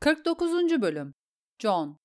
49. Bölüm John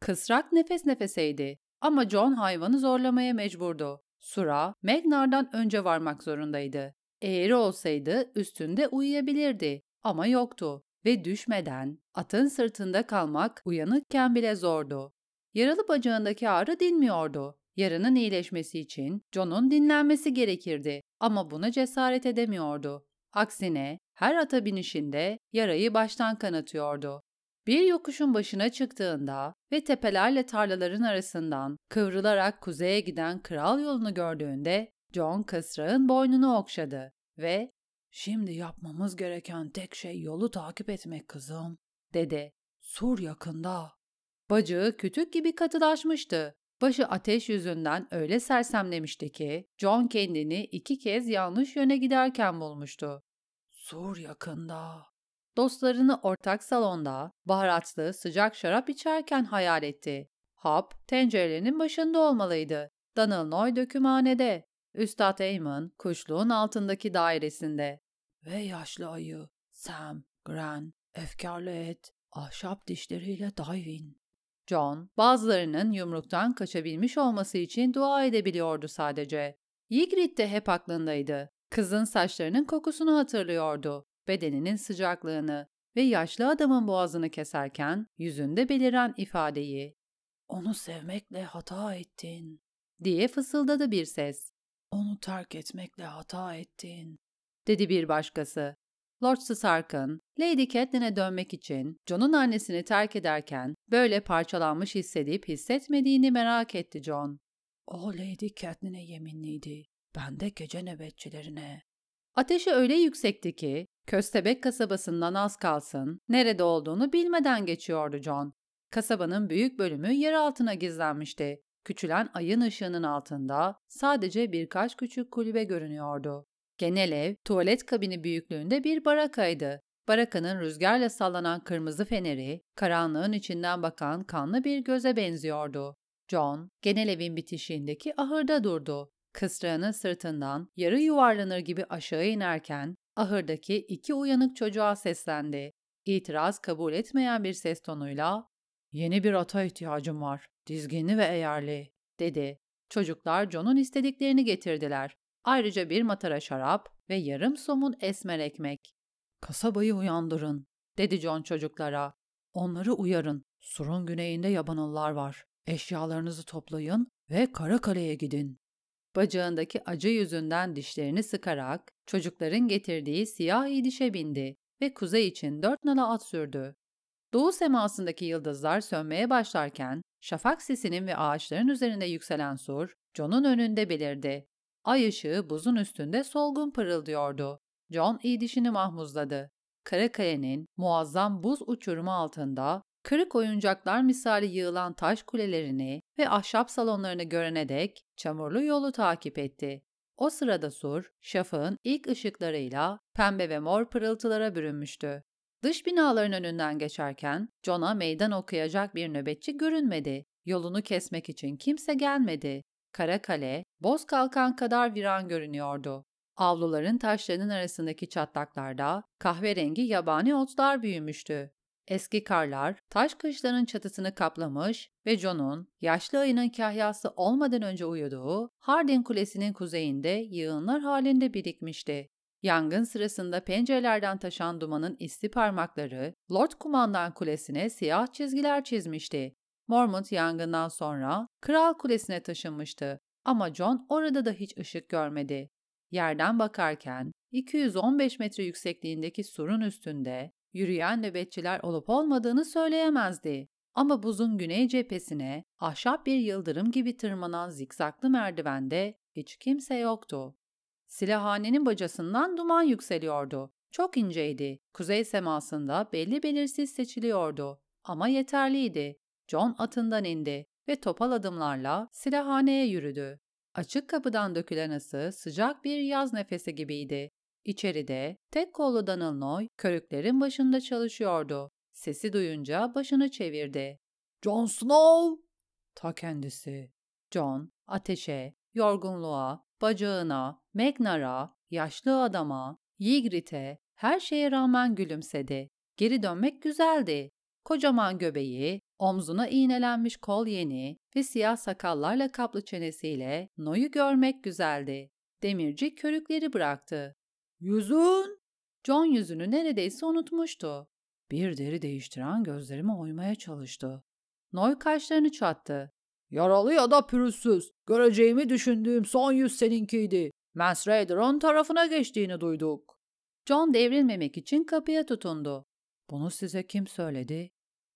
Kısrak nefes nefeseydi ama John hayvanı zorlamaya mecburdu. Sura, Magnar'dan önce varmak zorundaydı. Eğri olsaydı üstünde uyuyabilirdi ama yoktu ve düşmeden atın sırtında kalmak uyanıkken bile zordu. Yaralı bacağındaki ağrı dinmiyordu. Yarının iyileşmesi için John'un dinlenmesi gerekirdi ama buna cesaret edemiyordu. Aksine her ata binişinde yarayı baştan kanatıyordu. Bir yokuşun başına çıktığında ve tepelerle tarlaların arasından kıvrılarak kuzeye giden kral yolunu gördüğünde John kısrağın boynunu okşadı ve ''Şimdi yapmamız gereken tek şey yolu takip etmek kızım.'' dedi. ''Sur yakında.'' Bacağı kütük gibi katılaşmıştı. Başı ateş yüzünden öyle sersemlemişti ki John kendini iki kez yanlış yöne giderken bulmuştu. Sur yakında. Dostlarını ortak salonda baharatlı sıcak şarap içerken hayal etti. Hap tencerelerinin başında olmalıydı. Donald Noy dökümhanede. Üstad Eamon kuşluğun altındaki dairesinde. Ve yaşlı ayı Sam, Gran, efkarlı et, ahşap dişleriyle Divin. John, bazılarının yumruktan kaçabilmiş olması için dua edebiliyordu sadece. Ygritte de hep aklındaydı. Kızın saçlarının kokusunu hatırlıyordu, bedeninin sıcaklığını ve yaşlı adamın boğazını keserken yüzünde beliren ifadeyi. ''Onu sevmekle hata ettin.'' diye fısıldadı bir ses. ''Onu terk etmekle hata ettin.'' dedi bir başkası. Lord Stark'ın Lady Catelyn'e dönmek için John'un annesini terk ederken böyle parçalanmış hissedip hissetmediğini merak etti John. O Lady Catelyn'e yeminliydi. Ben de gece nöbetçilerine. Ateşi öyle yüksekti ki Köstebek kasabasından az kalsın nerede olduğunu bilmeden geçiyordu John. Kasabanın büyük bölümü yer altına gizlenmişti. Küçülen ayın ışığının altında sadece birkaç küçük kulübe görünüyordu. Genel ev, tuvalet kabini büyüklüğünde bir barakaydı. Barakanın rüzgarla sallanan kırmızı feneri, karanlığın içinden bakan kanlı bir göze benziyordu. John, genel evin bitişiğindeki ahırda durdu. Kısrağının sırtından yarı yuvarlanır gibi aşağı inerken ahırdaki iki uyanık çocuğa seslendi. İtiraz kabul etmeyen bir ses tonuyla ''Yeni bir ata ihtiyacım var, dizginli ve eğerli.'' dedi. Çocuklar John'un istediklerini getirdiler. Ayrıca bir matara şarap ve yarım somun esmer ekmek. ''Kasabayı uyandırın.'' dedi John çocuklara. ''Onları uyarın. Surun güneyinde yabanıllar var. Eşyalarınızı toplayın ve Karakale'ye gidin.'' Bacağındaki acı yüzünden dişlerini sıkarak çocukların getirdiği siyah dişe bindi ve kuzey için dört nala at sürdü. Doğu semasındaki yıldızlar sönmeye başlarken şafak sisinin ve ağaçların üzerinde yükselen sur John'un önünde belirdi. Ay ışığı buzun üstünde solgun pırıldıyordu. John iyi dişini mahmuzladı. Karakale'nin muazzam buz uçurumu altında Kırık oyuncaklar misali yığılan taş kulelerini ve ahşap salonlarını görene dek çamurlu yolu takip etti. O sırada sur, şafağın ilk ışıklarıyla pembe ve mor pırıltılara bürünmüştü. Dış binaların önünden geçerken John'a meydan okuyacak bir nöbetçi görünmedi. Yolunu kesmek için kimse gelmedi. Kara kale, boz kalkan kadar viran görünüyordu. Avluların taşlarının arasındaki çatlaklarda kahverengi yabani otlar büyümüştü. Eski karlar taş kışların çatısını kaplamış ve John'un yaşlı ayının kahyası olmadan önce uyuduğu Hardin Kulesi'nin kuzeyinde yığınlar halinde birikmişti. Yangın sırasında pencerelerden taşan dumanın isti parmakları Lord Kumandan Kulesi'ne siyah çizgiler çizmişti. Mormont yangından sonra Kral Kulesi'ne taşınmıştı ama John orada da hiç ışık görmedi. Yerden bakarken 215 metre yüksekliğindeki surun üstünde yürüyen nöbetçiler olup olmadığını söyleyemezdi. Ama buzun güney cephesine ahşap bir yıldırım gibi tırmanan zikzaklı merdivende hiç kimse yoktu. Silahhanenin bacasından duman yükseliyordu. Çok inceydi. Kuzey semasında belli belirsiz seçiliyordu. Ama yeterliydi. John atından indi ve topal adımlarla silahhaneye yürüdü. Açık kapıdan dökülen ısı sıcak bir yaz nefesi gibiydi. İçeride tek kollu Danılnoy körüklerin başında çalışıyordu. Sesi duyunca başını çevirdi. ''Jon Snow!'' Ta kendisi. John, ateşe, yorgunluğa, bacağına, Magnar'a, yaşlı adama, Ygritte'e her şeye rağmen gülümsedi. Geri dönmek güzeldi. Kocaman göbeği, omzuna iğnelenmiş kol yeni ve siyah sakallarla kaplı çenesiyle No'yu görmek güzeldi. Demirci körükleri bıraktı. Yüzün? John yüzünü neredeyse unutmuştu. Bir deri değiştiren gözlerime oymaya çalıştı. Noy kaşlarını çattı. Yaralı ya da pürüzsüz. Göreceğimi düşündüğüm son yüz seninkiydi. Mans Raider'ın tarafına geçtiğini duyduk. John devrilmemek için kapıya tutundu. Bunu size kim söyledi?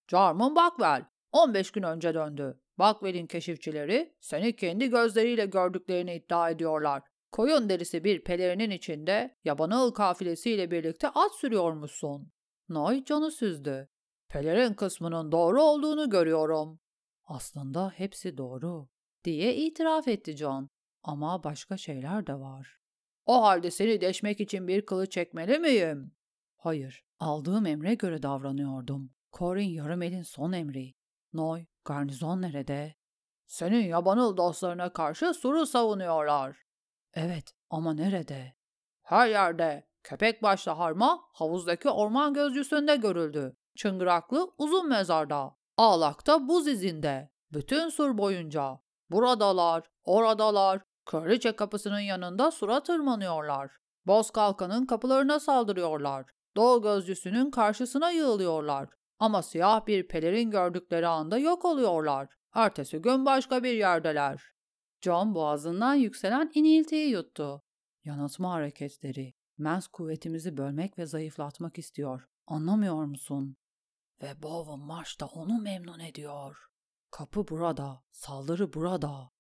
Jarman Buckwell. 15 gün önce döndü. Buckwell'in keşifçileri seni kendi gözleriyle gördüklerini iddia ediyorlar. Koyun derisi bir pelerinin içinde yabanıl kafilesiyle birlikte at sürüyormuşsun. Noy John'u süzdü. Pelerin kısmının doğru olduğunu görüyorum. Aslında hepsi doğru, diye itiraf etti John. Ama başka şeyler de var. O halde seni deşmek için bir kılıç çekmeli miyim? Hayır, aldığım emre göre davranıyordum. Corin Yarımel'in son emri. Noy, garnizon nerede? Senin yabanıl dostlarına karşı suru savunuyorlar. Evet, ama nerede? Her yerde. Köpek başlı harma havuzdaki orman gözcüsünde görüldü. Çıngıraklı uzun mezarda. Ağlak'ta buz izinde. Bütün sur boyunca. Buradalar, oradalar. Kraliçe kapısının yanında sura tırmanıyorlar. Boz kalkanın kapılarına saldırıyorlar. Doğu gözcüsünün karşısına yığılıyorlar. Ama siyah bir pelerin gördükleri anda yok oluyorlar. Ertesi gün başka bir yerdeler. John boğazından yükselen iniltiyi yuttu. Yanıltma hareketleri. Mens kuvvetimizi bölmek ve zayıflatmak istiyor. Anlamıyor musun? Ve Bowen da onu memnun ediyor. Kapı burada, saldırı burada.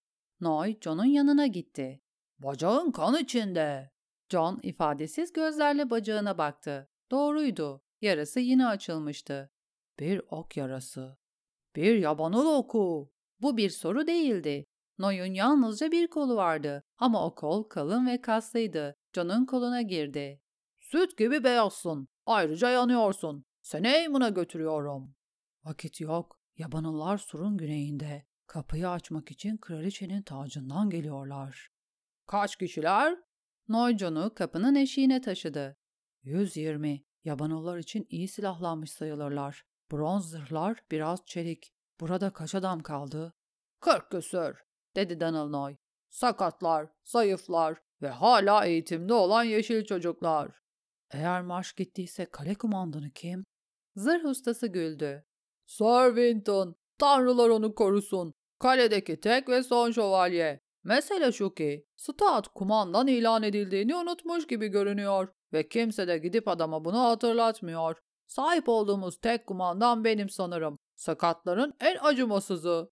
Noy, John'un yanına gitti. Bacağın kan içinde. John ifadesiz gözlerle bacağına baktı. Doğruydu. Yarası yine açılmıştı. Bir ok yarası. Bir yabanıl oku. Bu bir soru değildi. Noy'un yalnızca bir kolu vardı ama o kol kalın ve kaslıydı. John'un koluna girdi. Süt gibi beyazsın. Ayrıca yanıyorsun. Seni Eymun'a götürüyorum. Vakit yok. Yabanıllar surun güneyinde. Kapıyı açmak için kraliçenin tacından geliyorlar. Kaç kişiler? Noy John'u kapının eşiğine taşıdı. 120. Yabanıllar için iyi silahlanmış sayılırlar. Bronz zırhlar, biraz çelik. Burada kaç adam kaldı? Kırk küsür, dedi Donald Noy. Sakatlar, zayıflar ve hala eğitimde olan yeşil çocuklar. Eğer marş gittiyse kale kumandanı kim? Zırh ustası güldü. Sir Winton, tanrılar onu korusun. Kaledeki tek ve son şövalye. Mesele şu ki, Stout kumandan ilan edildiğini unutmuş gibi görünüyor ve kimse de gidip adama bunu hatırlatmıyor. Sahip olduğumuz tek kumandan benim sanırım. Sakatların en acımasızı.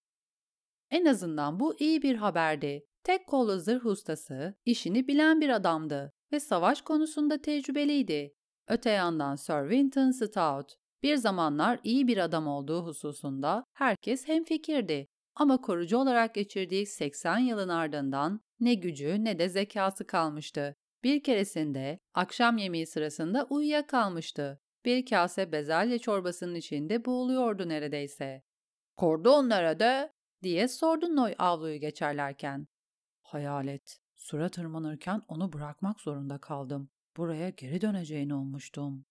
En azından bu iyi bir haberdi. Tek kollu zırh ustası işini bilen bir adamdı ve savaş konusunda tecrübeliydi. Öte yandan Sir Winton Stout bir zamanlar iyi bir adam olduğu hususunda herkes hemfikirdi. Ama korucu olarak geçirdiği 80 yılın ardından ne gücü ne de zekası kalmıştı. Bir keresinde akşam yemeği sırasında uyuyakalmıştı. Bir kase bezelye çorbasının içinde boğuluyordu neredeyse. ''Kordon nerede?'' diye sordu Noy avluyu geçerlerken. Hayalet. Sura tırmanırken onu bırakmak zorunda kaldım. Buraya geri döneceğini ummuştum.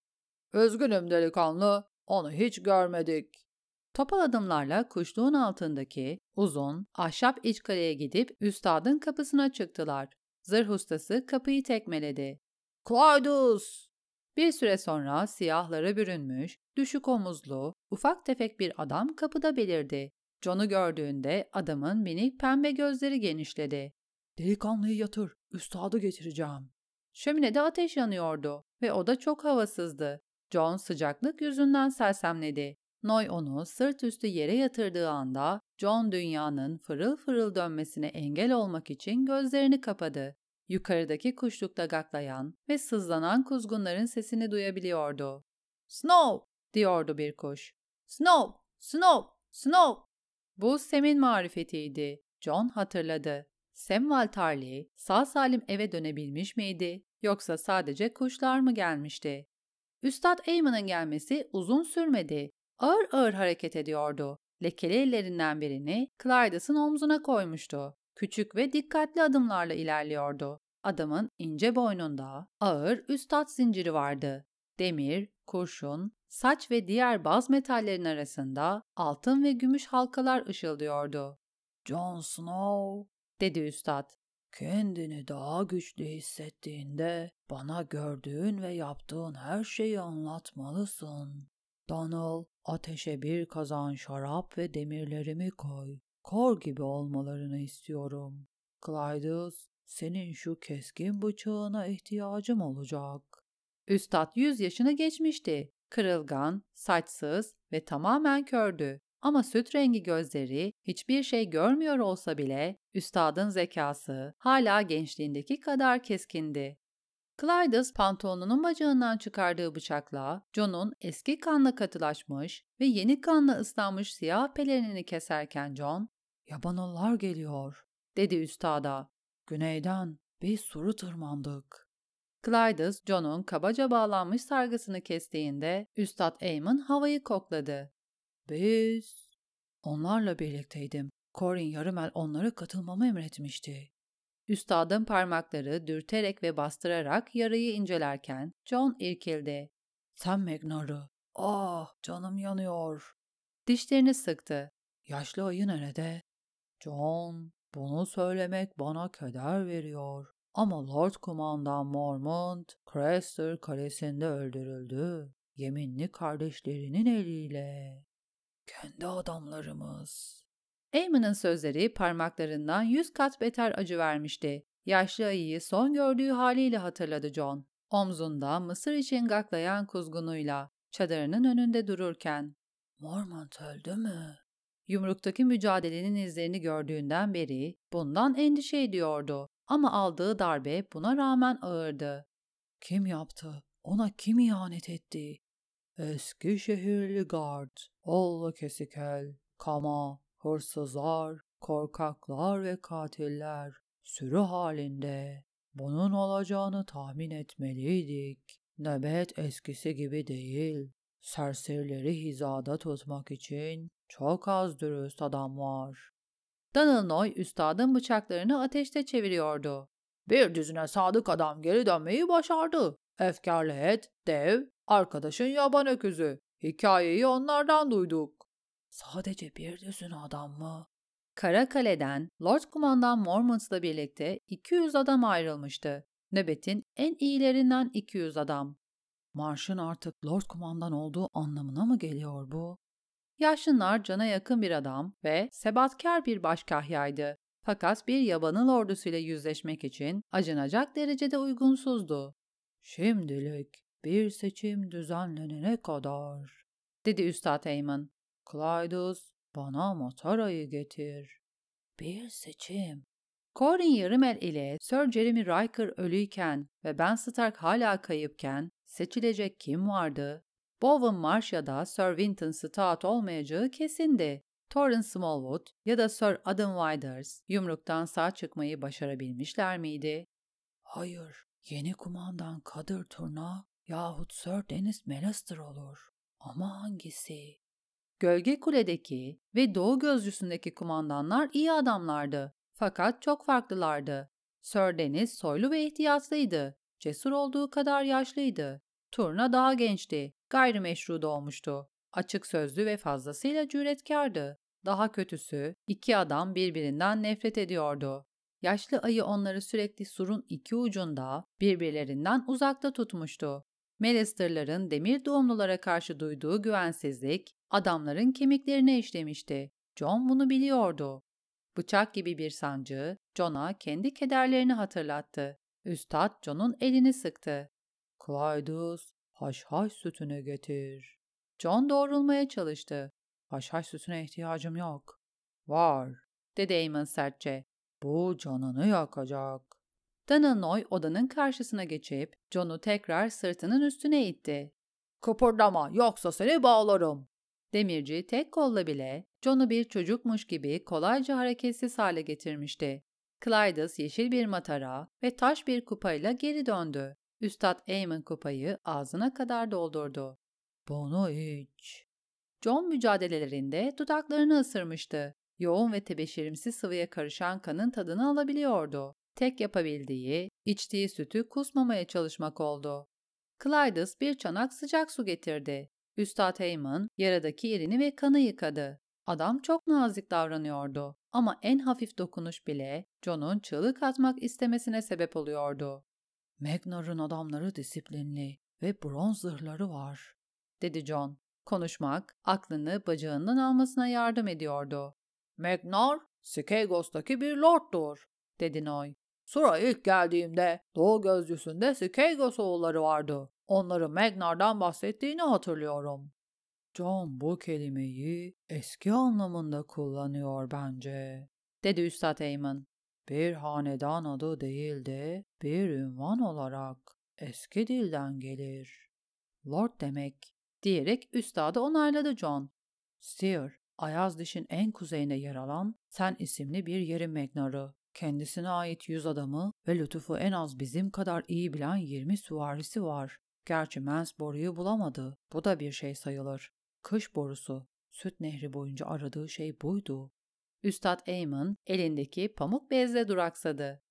Üzgünüm delikanlı, onu hiç görmedik. Topal adımlarla kuşluğun altındaki uzun, ahşap iç kaleye gidip üstadın kapısına çıktılar. Zırh ustası kapıyı tekmeledi. Claudius! Bir süre sonra siyahlara bürünmüş, düşük omuzlu, ufak tefek bir adam kapıda belirdi. John'u gördüğünde adamın minik pembe gözleri genişledi. Delikanlıyı yatır, üstadı getireceğim. Şöminede ateş yanıyordu ve o da çok havasızdı. John sıcaklık yüzünden sersemledi. Noy onu sırt üstü yere yatırdığı anda John dünyanın fırıl fırıl dönmesine engel olmak için gözlerini kapadı. Yukarıdaki kuşlukta gaklayan ve sızlanan kuzgunların sesini duyabiliyordu. Snow! diyordu bir kuş. Snow! Snow! Snow! Bu Sem'in marifetiydi. John hatırladı. Sam Valtarli sağ salim eve dönebilmiş miydi yoksa sadece kuşlar mı gelmişti? Üstad Eyman'ın gelmesi uzun sürmedi. Ağır ağır hareket ediyordu. Lekeli ellerinden birini Clydes'ın omzuna koymuştu. Küçük ve dikkatli adımlarla ilerliyordu. Adamın ince boynunda ağır üstad zinciri vardı. demir, kurşun, saç ve diğer baz metallerin arasında altın ve gümüş halkalar ışıldıyordu. Jon Snow, dedi üstad. Kendini daha güçlü hissettiğinde bana gördüğün ve yaptığın her şeyi anlatmalısın. Donald, ateşe bir kazan şarap ve demirlerimi koy. Kor gibi olmalarını istiyorum. Clydes, senin şu keskin bıçağına ihtiyacım olacak. Üstad yüz yaşını geçmişti. Kırılgan, saçsız ve tamamen kördü. Ama süt rengi gözleri hiçbir şey görmüyor olsa bile üstadın zekası hala gençliğindeki kadar keskindi. Clydes pantolonunun bacağından çıkardığı bıçakla John'un eski kanla katılaşmış ve yeni kanla ıslanmış siyah pelerinini keserken John, ''Yabanıllar geliyor.'' dedi üstada. ''Güneyden bir suru tırmandık.'' Clydes, John'un kabaca bağlanmış sargısını kestiğinde Üstad Eamon havayı kokladı. Biz... Onlarla birlikteydim. Corin Yarımel onlara katılmamı emretmişti. Üstadın parmakları dürterek ve bastırarak yarayı incelerken John irkildi. Sen Magnar'ı. Ah canım yanıyor. Dişlerini sıktı. Yaşlı ayı nerede? John, bunu söylemek bana keder veriyor. Ama Lord Kumandan Mormont, Crester kalesinde öldürüldü. Yeminli kardeşlerinin eliyle. Kendi adamlarımız. Eamon'ın sözleri parmaklarından yüz kat beter acı vermişti. Yaşlı ayıyı son gördüğü haliyle hatırladı John. Omzunda mısır için gaklayan kuzgunuyla, çadırının önünde dururken. Mormont öldü mü? Yumruktaki mücadelenin izlerini gördüğünden beri bundan endişe ediyordu. Ama aldığı darbe buna rağmen ağırdı. Kim yaptı? Ona kim ihanet etti? Eski şehirli gard, oğlu kesikel, kama, hırsızlar, korkaklar ve katiller sürü halinde. Bunun olacağını tahmin etmeliydik. Nöbet eskisi gibi değil. Serserileri hizada tutmak için çok az dürüst adam var. Danılnoy üstadın bıçaklarını ateşte çeviriyordu. Bir düzine sadık adam geri dönmeyi başardı. Efkarlı et, dev, arkadaşın yaban öküzü. Hikayeyi onlardan duyduk. Sadece bir düzün adam mı? Kara Kale'den Lord Kumandan Mormonts'la birlikte 200 adam ayrılmıştı. Nöbetin en iyilerinden 200 adam. Marş'ın artık Lord Kumandan olduğu anlamına mı geliyor bu? Yaşlılar cana yakın bir adam ve sebatkar bir başkahyaydı. Fakat bir yabanıl ordusuyla yüzleşmek için acınacak derecede uygunsuzdu. Şimdilik bir seçim düzenlenene kadar, dedi Üstad Eyman. Clydes, bana Matara'yı getir. Bir seçim. Corin Yarımel ile Sir Jeremy Riker ölüyken ve Ben Stark hala kayıpken seçilecek kim vardı? Bowen Marsh ya da Sir Winton Stout olmayacağı kesindi. Torrance Smallwood ya da Sir Adam Widers yumruktan sağ çıkmayı başarabilmişler miydi? Hayır, yeni kumandan Kadir Turna yahut Sir Dennis Mallister olur. Ama hangisi? Gölge Kule'deki ve Doğu Gözcüsü'ndeki kumandanlar iyi adamlardı. Fakat çok farklılardı. Sir Dennis soylu ve ihtiyatlıydı. Cesur olduğu kadar yaşlıydı. Turna daha gençti. Gayrimeşru doğmuştu. Açık sözlü ve fazlasıyla cüretkardı. Daha kötüsü, iki adam birbirinden nefret ediyordu. Yaşlı ayı onları sürekli surun iki ucunda, birbirlerinden uzakta tutmuştu. Melister'ların demir doğumlulara karşı duyduğu güvensizlik, adamların kemiklerine işlemişti. John bunu biliyordu. Bıçak gibi bir sancı, John'a kendi kederlerini hatırlattı. Üstad John'un elini sıktı. Clydes, haşhaş sütünü getir. John doğrulmaya çalıştı. Haşhaş sütüne ihtiyacım yok. Var, dedi Eamon sertçe. Bu canını yakacak. Dananoy odanın karşısına geçip John'u tekrar sırtının üstüne itti. Kıpırdama yoksa seni bağlarım. Demirci tek kolla bile John'u bir çocukmuş gibi kolayca hareketsiz hale getirmişti. Clydes yeşil bir matara ve taş bir kupayla geri döndü. Üstad Eamon kupayı ağzına kadar doldurdu. Bunu iç. John mücadelelerinde dudaklarını ısırmıştı. Yoğun ve tebeşirimsi sıvıya karışan kanın tadını alabiliyordu. Tek yapabildiği, içtiği sütü kusmamaya çalışmak oldu. Clydes bir çanak sıcak su getirdi. Üstad Heyman yaradaki yerini ve kanı yıkadı. Adam çok nazik davranıyordu ama en hafif dokunuş bile John'un çığlık atmak istemesine sebep oluyordu. Magnar'ın adamları disiplinli ve bronz zırhları var, dedi John. Konuşmak aklını bacağından almasına yardım ediyordu. Magnar, Skagos'taki bir lorddur, dedi Noy. Sura ilk geldiğimde Doğu Gözcüsü'nde Skagos oğulları vardı. Onları Magnar'dan bahsettiğini hatırlıyorum. John bu kelimeyi eski anlamında kullanıyor bence, dedi Üstad Eyman. Bir hanedan adı değil de bir ünvan olarak eski dilden gelir. Lord demek diyerek üstadı onayladı John. Steer, Ayaz Diş'in en kuzeyine yer alan Sen isimli bir yerin Magnar'ı. Kendisine ait yüz adamı ve lütufu en az bizim kadar iyi bilen 20 süvarisi var. Gerçi Mens boruyu bulamadı. Bu da bir şey sayılır. Kış borusu. Süt nehri boyunca aradığı şey buydu. Üstad Eamon elindeki pamuk bezle duraksadı.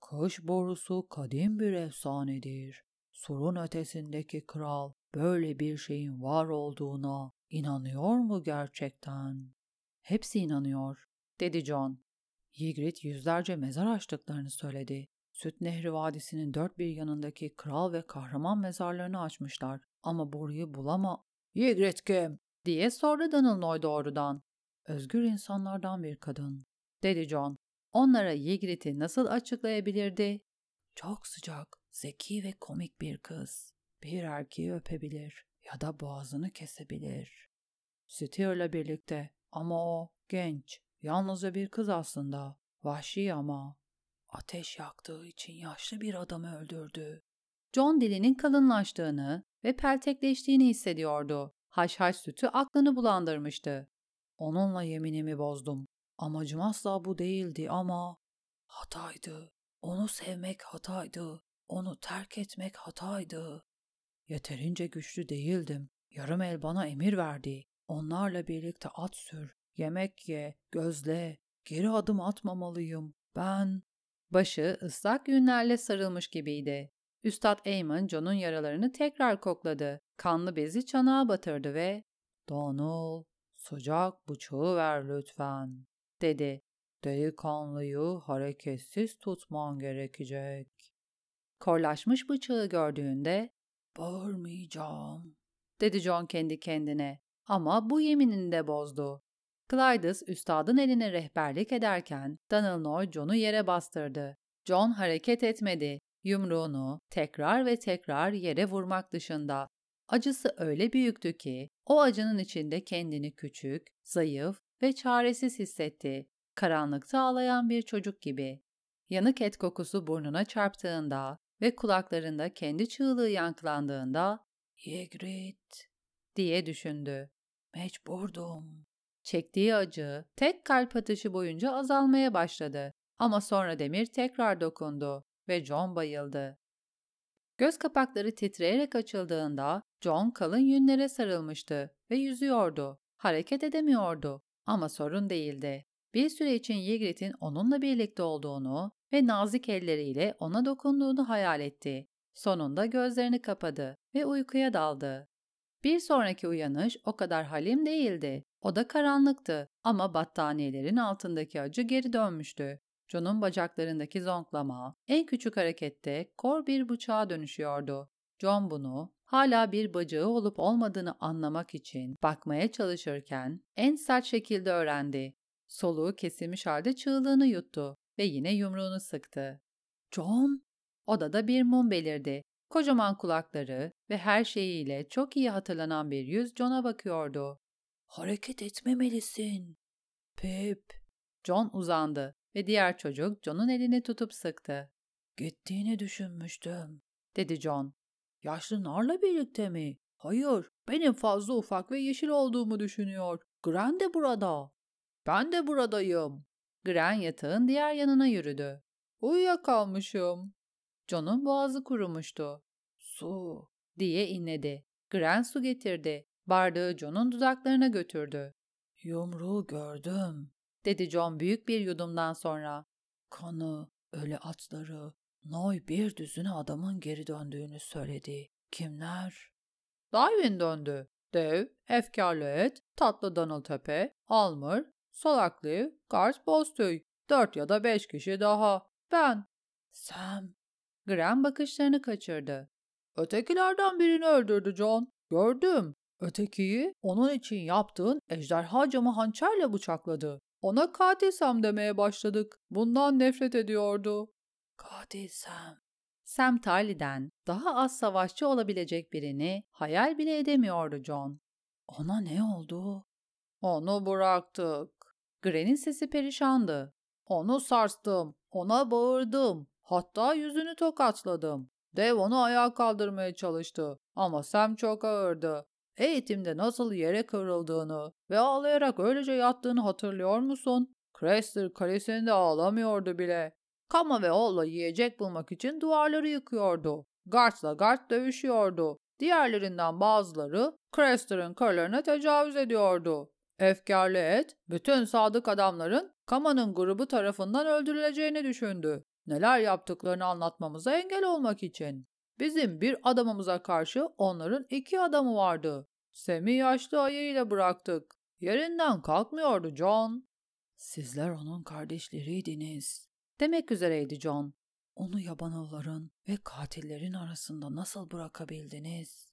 Kış borusu kadim bir efsanedir. Surun ötesindeki kral böyle bir şeyin var olduğuna inanıyor mu gerçekten? Hepsi inanıyor, dedi John. Ygritte yüzlerce mezar açtıklarını söyledi. Süt Nehri Vadisi'nin dört bir yanındaki kral ve kahraman mezarlarını açmışlar. Ama boruyu bulama... Ygritte kim? diye sordu Danılnoy doğrudan. Özgür insanlardan bir kadın, dedi John. Onlara Ygritte'i nasıl açıklayabilirdi? Çok sıcak, zeki ve komik bir kız. Bir erkeği öpebilir ya da boğazını kesebilir. Steer'la birlikte ama o genç, yalnızca bir kız aslında. Vahşi ama. Ateş yaktığı için yaşlı bir adamı öldürdü. John dilinin kalınlaştığını ve peltekleştiğini hissediyordu. Haşhaş sütü aklını bulandırmıştı. Onunla yeminimi bozdum. Amacım asla bu değildi ama hataydı. Onu sevmek hataydı. Onu terk etmek hataydı. Yeterince güçlü değildim. Yarım el bana emir verdi. Onlarla birlikte at sür, yemek ye, gözle. Geri adım atmamalıyım. Ben... Başı ıslak yünlerle sarılmış gibiydi. Üstad Eamon John'un yaralarını tekrar kokladı. Kanlı bezi çanağa batırdı ve ''Donald, sıcak bıçağı ver lütfen.'' dedi. ''Delikanlıyı hareketsiz tutman gerekecek.'' Korlaşmış bıçağı gördüğünde ''Bağırmayacağım.'' dedi John kendi kendine. Ama bu yeminini de bozdu. Clydes üstadın eline rehberlik ederken Donald Noy John'u yere bastırdı. John hareket etmedi. Yumruğunu tekrar ve tekrar yere vurmak dışında. Acısı öyle büyüktü ki o acının içinde kendini küçük, zayıf ve çaresiz hissetti. Karanlıkta ağlayan bir çocuk gibi. Yanık et kokusu burnuna çarptığında ve kulaklarında kendi çığlığı yankılandığında ''Ygritte'' diye düşündü. Mecburdum. Çektiği acı tek kalp atışı boyunca azalmaya başladı ama sonra demir tekrar dokundu ve John bayıldı. Göz kapakları titreyerek açıldığında John kalın yünlere sarılmıştı ve yüzüyordu. Hareket edemiyordu ama sorun değildi. Bir süre için Ygritte'in onunla birlikte olduğunu ve nazik elleriyle ona dokunduğunu hayal etti. Sonunda gözlerini kapadı ve uykuya daldı. Bir sonraki uyanış o kadar halim değildi. O da karanlıktı ama battaniyelerin altındaki acı geri dönmüştü. John'un bacaklarındaki zonklama en küçük harekette kor bir bıçağa dönüşüyordu. John bunu hala bir bacağı olup olmadığını anlamak için bakmaya çalışırken en sert şekilde öğrendi. Soluğu kesilmiş halde çığlığını yuttu ve yine yumruğunu sıktı. John! Odada bir mum belirdi. Kocaman kulakları ve her şeyiyle çok iyi hatırlanan bir yüz John'a bakıyordu. Hareket etmemelisin. Pip. John uzandı ve diğer çocuk John'un elini tutup sıktı. Gittiğini düşünmüştüm, dedi John. Yaşlı narla birlikte mi? Hayır, benim fazla ufak ve yeşil olduğumu düşünüyor. Gran de burada. Ben de buradayım. Gran yatağın diğer yanına yürüdü. Uyuyakalmışım. John'un boğazı kurumuştu. Su diye inledi. Gran su getirdi. Bardağı John'un dudaklarına götürdü. Yumruğu gördüm, dedi John büyük bir yudumdan sonra. Kanı, ölü atları, Noy bir düzüne adamın geri döndüğünü söyledi. Kimler? Darwin döndü. Dev, efkarlı et, tatlı Donald Tepe, Almır, Solaklı, Gart Bostüy. Dört ya da beş kişi daha. Ben. Sam. Graham bakışlarını kaçırdı. Ötekilerden birini öldürdü John. Gördüm. Ötekiyi onun için yaptığın ejderha camı hançerle bıçakladı. Ona katil Sam demeye başladık. Bundan nefret ediyordu. Katil Sam. Sam Tarly'den daha az savaşçı olabilecek birini hayal bile edemiyordu John. Ona ne oldu? Onu bıraktık. Gren'in sesi perişandı. Onu sarstım, ona bağırdım, hatta yüzünü tokatladım. Dev onu ayağa kaldırmaya çalıştı ama Sam çok ağırdı. Eğitimde nasıl yere kırıldığını ve ağlayarak öylece yattığını hatırlıyor musun? Crester kalesinde ağlamıyordu bile. Kama ve Oğla yiyecek bulmak için duvarları yıkıyordu. Guards'la Guard dövüşüyordu. Diğerlerinden bazıları Crester'ın kırlarına tecavüz ediyordu. Efkarlı et, bütün sadık adamların Kama'nın grubu tarafından öldürüleceğini düşündü. Neler yaptıklarını anlatmamıza engel olmak için. Bizim bir adamımıza karşı onların iki adamı vardı. Sam'i yaşlı ayıyla bıraktık. Yerinden kalkmıyordu John. Sizler onun kardeşleriydiniz. Demek üzereydi John. Onu yabanılların ve katillerin arasında nasıl bırakabildiniz?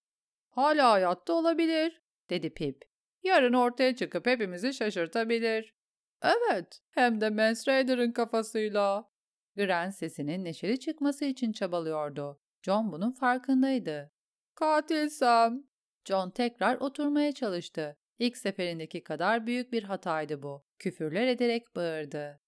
Hala hayatta olabilir, dedi Pip. Yarın ortaya çıkıp hepimizi şaşırtabilir. Evet, hem de Mans kafasıyla. Gren sesinin neşeli çıkması için çabalıyordu. John bunun farkındaydı. Katilsem. John tekrar oturmaya çalıştı. İlk seferindeki kadar büyük bir hataydı bu. Küfürler ederek bağırdı.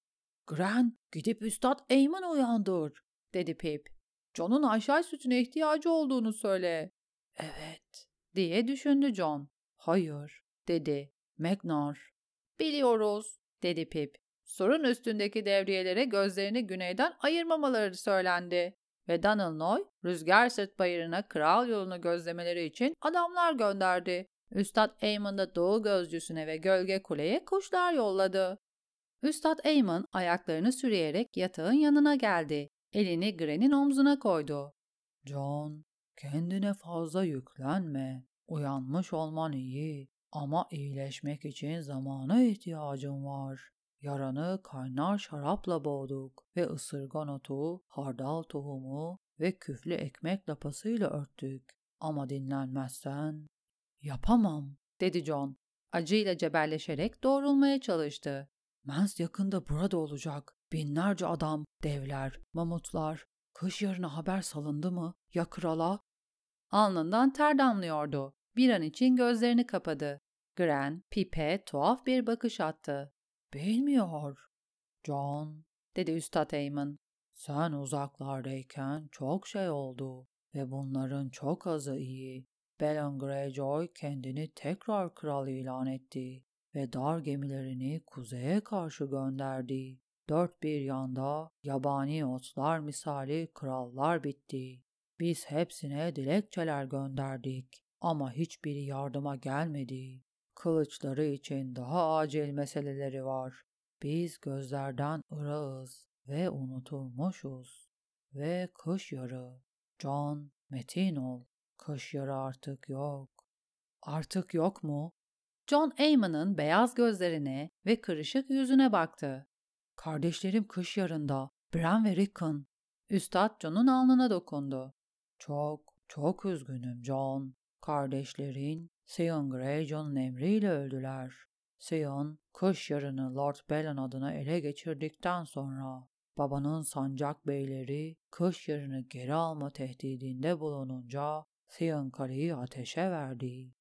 Gren, gidip Üstad Eamon uyandır, dedi Pip. John'un aşağı sütüne ihtiyacı olduğunu söyle. Evet, diye düşündü John. Hayır, dedi. Magnar. Biliyoruz, dedi Pip. Surun üstündeki devriyelere gözlerini güneyden ayırmamaları söylendi ve Danilnoy, rüzgar sırt bayırına kral yolunu gözlemeleri için adamlar gönderdi. Üstad Eamon da doğu gözcüsüne ve gölge kuleye kuşlar yolladı. Üstad Eamon ayaklarını sürüyerek yatağın yanına geldi. Elini Gren'in omzuna koydu. John, kendine fazla yüklenme. Uyanmış olman iyi ama iyileşmek için zamana ihtiyacın var. Yaranı kaynar şarapla boğduk ve ısırgan otu, hardal tohumu ve küflü ekmek lapasıyla örttük. Ama dinlenmezsen... Yapamam, dedi John. Acıyla cebelleşerek doğrulmaya çalıştı. Mens yakında burada olacak. Binlerce adam, devler, mamutlar. Kış yarına haber salındı mı? Ya krala? Alnından ter damlıyordu. Bir an için gözlerini kapadı. Gren, Pip'e tuhaf bir bakış attı. Bilmiyor. John, dedi Üstad Eamon. Sen uzaklardayken çok şey oldu ve bunların çok azı iyi. Balon Greyjoy kendini tekrar kral ilan etti ve dar gemilerini kuzeye karşı gönderdi. Dört bir yanda yabani otlar misali krallar bitti. Biz hepsine dilekçeler gönderdik ama hiçbiri yardıma gelmedi. Kılıçları için daha acil meseleleri var. Biz gözlerden ırağız ve unutulmuşuz. Ve kış yarı. John, metin ol. Kış yarı artık yok. Artık yok mu? John Eamon'ın beyaz gözlerine ve kırışık yüzüne baktı. Kardeşlerim kış yarında. Bran ve Rickon. Üstad John'un alnına dokundu. Çok, çok üzgünüm John. Kardeşlerin Sion Greyjoy'un emriyle öldüler. Sion, kış yarını Lord Bellon adına ele geçirdikten sonra babanın sancak beyleri kış yarını geri alma tehdidinde bulununca Sion kaleyi ateşe verdi.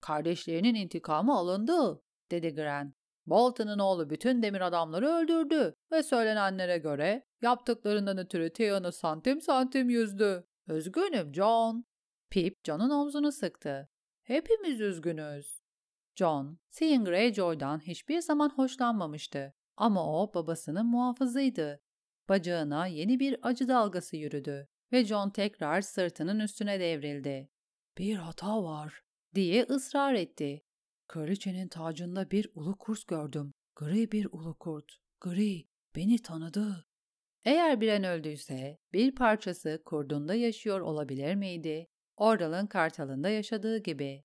Kardeşlerinin intikamı alındı, dedi Gren. Bolton'un oğlu bütün demir adamları öldürdü ve söylenenlere göre yaptıklarından ötürü Theon'u santim santim yüzdü. Üzgünüm John. Pip John'un omzunu sıktı. Hepimiz üzgünüz. John, Sean Greyjoy'dan hiçbir zaman hoşlanmamıştı. Ama o babasının muhafızıydı. Bacağına yeni bir acı dalgası yürüdü ve John tekrar sırtının üstüne devrildi. Bir hata var, diye ısrar etti. Kraliçenin tacında bir ulu kurs gördüm. Gri bir ulu kurt. Gri, beni tanıdı. Eğer bir an öldüyse bir parçası kurdunda yaşıyor olabilir miydi? Oral'ın kartalında yaşadığı gibi.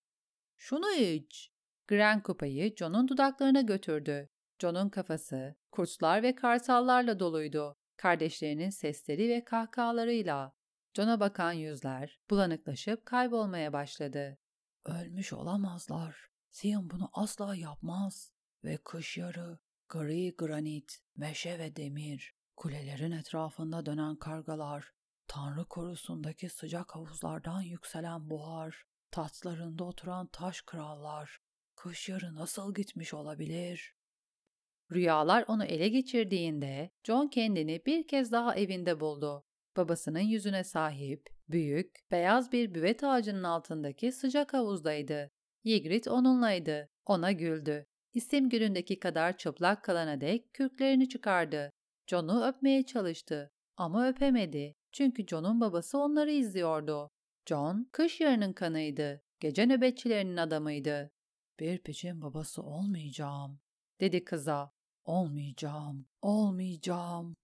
Şunu iç. Gren kupayı John'un dudaklarına götürdü. John'un kafası kurtlar ve kartallarla doluydu. Kardeşlerinin sesleri ve kahkahalarıyla. John'a bakan yüzler bulanıklaşıp kaybolmaya başladı. Ölmüş olamazlar. Sion bunu asla yapmaz. Ve kış yarı, gri granit, meşe ve demir, kulelerin etrafında dönen kargalar, Tanrı korusundaki sıcak havuzlardan yükselen buhar, tatslarında oturan taş krallar, kış yarı nasıl gitmiş olabilir? Rüyalar onu ele geçirdiğinde John kendini bir kez daha evinde buldu. Babasının yüzüne sahip, büyük, beyaz bir büvet ağacının altındaki sıcak havuzdaydı. Ygritte onunlaydı. Ona güldü. İsim günündeki kadar çıplak kalana dek kürklerini çıkardı. John'u öpmeye çalıştı ama öpemedi. Çünkü John'un babası onları izliyordu. John, kış yarının kanıydı. Gece nöbetçilerinin adamıydı. Bir piçin babası olmayacağım, dedi kıza. Olmayacağım, olmayacağım.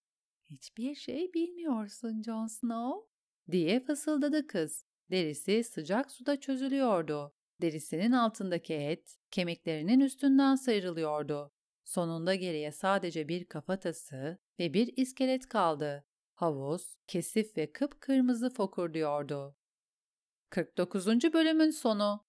Hiçbir şey bilmiyorsun Jon Snow, diye fısıldadı kız. Derisi sıcak suda çözülüyordu. Derisinin altındaki et, kemiklerinin üstünden sıyrılıyordu. Sonunda geriye sadece bir kafatası ve bir iskelet kaldı. Havuz, kesif ve kıpkırmızı fokurduyordu. 49. bölümün sonu